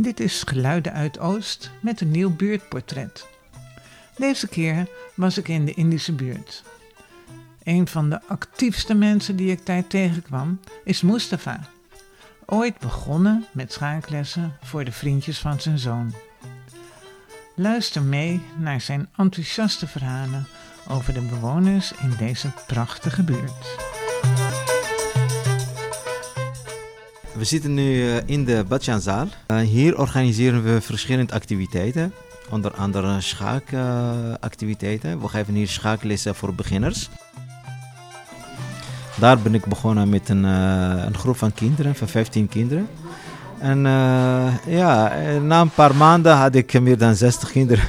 Dit is Geluiden uit Oost met een nieuw buurtportret. Deze keer was ik in de Indische buurt. Een van de actiefste mensen die ik daar tegenkwam is Mustafa. Ooit begonnen met schaaklessen voor de vriendjes van zijn zoon. Luister mee naar zijn enthousiaste verhalen over de bewoners in deze prachtige buurt. We zitten nu eh, in de Badjanzaal. Uh, hier organiseren we verschillende activiteiten. Onder andere schaakactiviteiten. we geven hier schaaklessen voor beginners. Daar ben ik begonnen met een, uh, een groep van kinderen, van 15 kinderen. En ja, na een paar maanden had ik meer dan 60 kinderen.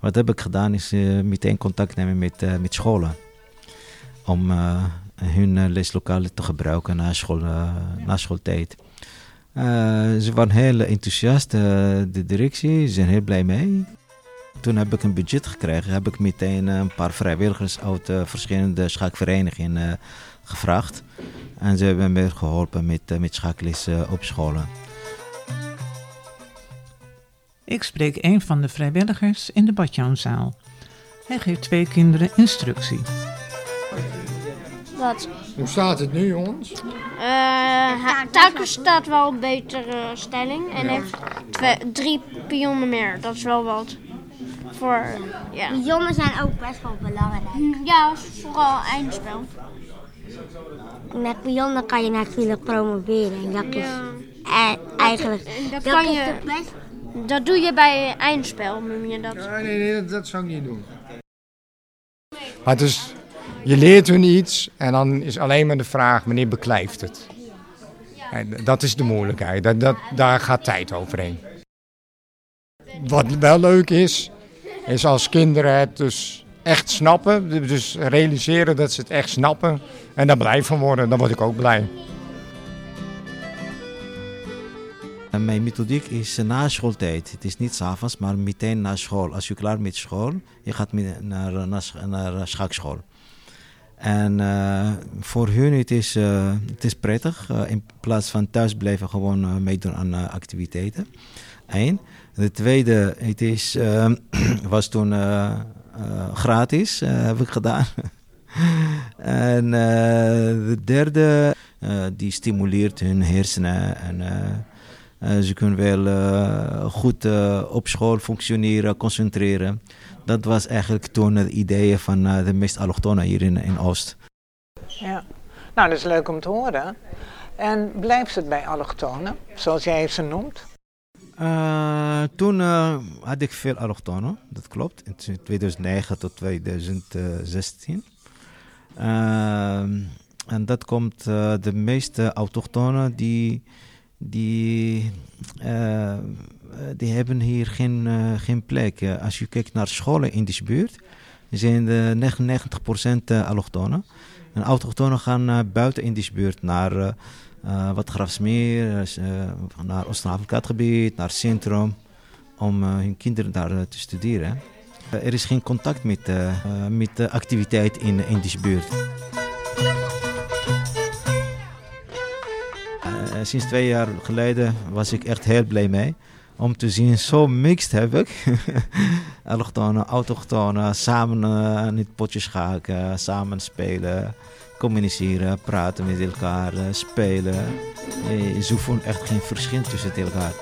Wat heb ik gedaan is meteen contact nemen met, met scholen. Om hun eh, leslokalen te gebruiken na, school, eh, na schooltijd. Eh, ze waren heel enthousiast, de directie, ze zijn heel blij mee. Toen heb ik een budget gekregen, heb ik meteen een paar vrijwilligers uit verschillende schaakverenigingen gevraagd. En ze hebben me geholpen met, met schaaklessen op scholen. Ik spreek een van de vrijwilligers in de Badjanzaal. Hij geeft twee kinderen instructie. Hoe staat het nu, jongens? Uh, staat wel een betere stelling en heeft twee, drie pionnen meer. Dat is wel wat. Voor, ja. Pionnen zijn ook best wel belangrijk. Ja, vooral eindspel. Met pionnen kan je natuurlijk promoveren. Dat is ja. eigenlijk... Dat, dat, kan je, best... dat doe je bij eindspel, noem je dat. nee, nee, dat, dat zou ik niet doen. Maar het is je leert hun iets en dan is alleen maar de vraag, wanneer beklijft het? dat is de moeilijkheid, dat, dat, daar gaat tijd overheen. Wat wel leuk is, is als kinderen het dus echt snappen, dus realiseren dat ze het echt snappen en daar blij van worden, dan word ik ook blij. Mijn methodiek is na schooltijd. Het is niet s'avonds, maar meteen na school. Als je klaar met school, je gaat naar, naar, naar schakschool. En uh, voor hun het is uh, het is prettig. Uh, in plaats van thuis blijven gewoon meedoen aan activiteiten. Eén. De tweede, het is, was toen gratis, heb ik gedaan. en de derde, die stimuleert hun hersenen. En ze kunnen wel goed op school functioneren, concentreren. Dat was eigenlijk toen het idee van de meest allochtonen hier in, in Oost. Ja, nou dat is leuk om te horen. En blijft het bij allochtonen, zoals jij ze noemt? Uh, toen uh, had ik veel allochtonen, dat klopt, in 2009 tot 2016. en dat komt de meeste autochtonen die, die eh, die hebben hier geen, uh, geen plek. Eh, als je kijkt naar scholen in deze buurt, zijn de 99% allochtonen. En autochtonen gaan buiten in deze buurt naar wat Grafsmeer, naar Oost-Afrika-gebied, naar Centrum, om hun kinderen daar te studeren. er is geen contact met, met de activiteit in, in deze buurt. Sinds twee jaar geleden was ik echt heel blij mee om te zien, zo mixed heb ik. Allochtonen, autochtonen, samen uh, in het potje schaken, samen spelen, communiceren, praten met elkaar, uh, spelen. Je, voelen echt geen verschil tussen elkaar.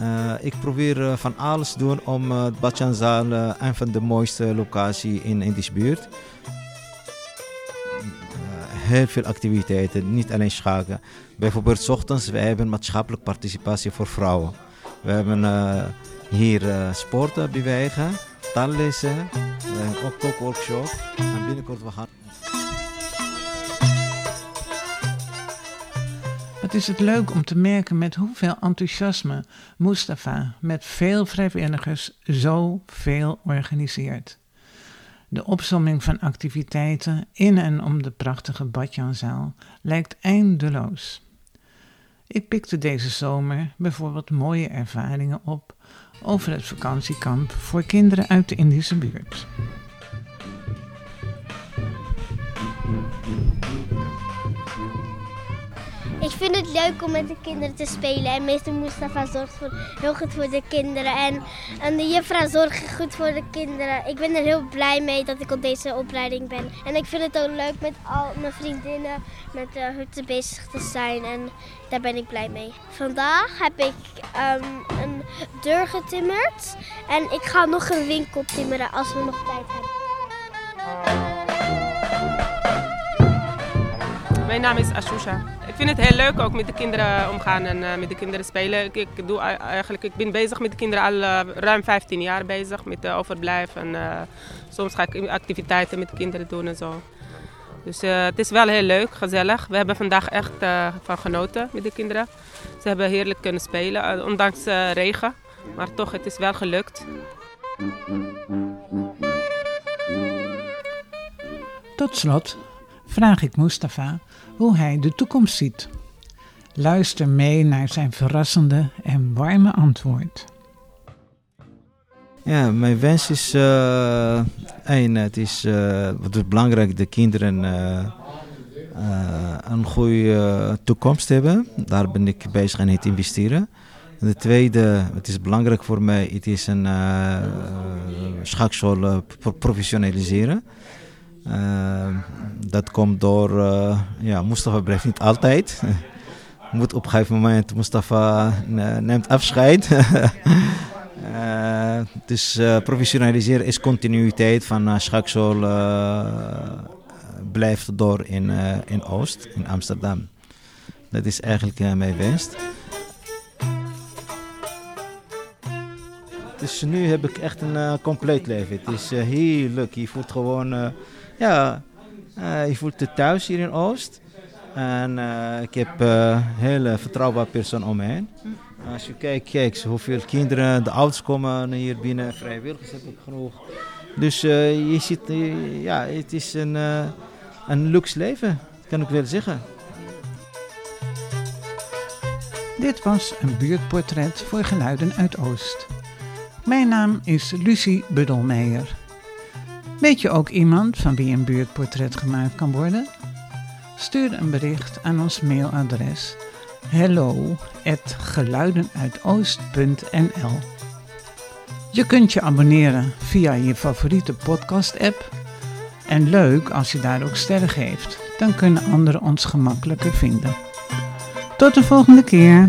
Uh, ik probeer van alles te doen om uh, Batjanzaal een van de mooiste locaties in, in deze buurt heel veel activiteiten, niet alleen schaken. Bijvoorbeeld, ochtends, wij hebben maatschappelijke participatie voor vrouwen. We hebben uh, hier uh, sporten, bewegen, taallessen, uh, ook kookworkshop. En binnenkort we gaan... Het is het leuk om te merken met hoeveel enthousiasme Mustafa met veel vrijwilligers zo veel organiseert. De opsomming van activiteiten in en om de prachtige Badjanzaal lijkt eindeloos. Ik pikte deze zomer bijvoorbeeld mooie ervaringen op over het vakantiekamp voor kinderen uit de Indische buurt. Ik vind het leuk om met de kinderen te spelen. En meester Mustafa zorgt voor, heel goed voor de kinderen. En, en de juffrouw zorgt goed voor de kinderen. Ik ben er heel blij mee dat ik op deze opleiding ben. En ik vind het ook leuk met al mijn vriendinnen met de hutten bezig te zijn. En daar ben ik blij mee. Vandaag heb ik ehm, een deur getimmerd. En ik ga nog een winkel timmeren als we nog tijd hebben. Mijn naam is Ashusha. Ik vind het heel leuk ook met de kinderen omgaan en uh, met de kinderen spelen. Ik, doe eigenlijk, ik ben bezig met de kinderen al uh, ruim 15 jaar bezig met de overblijf. En soms ga ik activiteiten met de kinderen doen en zo. Dus het is wel heel leuk, gezellig. We hebben vandaag echt van genoten met de kinderen. Ze hebben heerlijk kunnen spelen, ondanks regen. Maar toch, het is wel gelukt. Tot slot vraag ik Mustafa hoe hij de toekomst ziet. Luister mee naar zijn verrassende en warme antwoord. Ja, mijn wens is één, het is, uh, is belangrijk, de kinderen uh, een goede toekomst hebben. Daar ben ik bezig aan het investeren. En de tweede, het is belangrijk voor mij, het is een schakschool professionaliseren. Uh, dat komt door, uh, ja, Mustafa blijft niet altijd. Moet op een gegeven moment, Mustafa neemt afscheid. uh, dus professionaliseren is continuïteit van uh, Schaksel blijft door in, in Oost, in Amsterdam. Dat is eigenlijk mijn wens. Dus nu heb ik echt een compleet leven. Het is heel. Je voelt gewoon ja, uh, je voelt je thuis hier in Oost. En uh, ik heb een uh, hele vertrouwbare persoon om me heen. Als je kijkt, kijk hoeveel kinderen, de ouders komen hier binnen, vrijwilligers heb ik genoeg. Dus je ziet, ja, het is een, een luxe leven, kan ik wel zeggen. Dit was een buurtportret voor Geluiden uit Oost. Mijn naam is Lucie Buddelmeijer. Weet je ook iemand van wie een buurtportret gemaakt kan worden? Stuur een bericht aan ons mailadres hello@geluidenuitoost.nl. Je kunt je abonneren via je favoriete podcast-app. En leuk als je daar ook sterren geeft, dan kunnen anderen ons gemakkelijker vinden. Tot de volgende keer.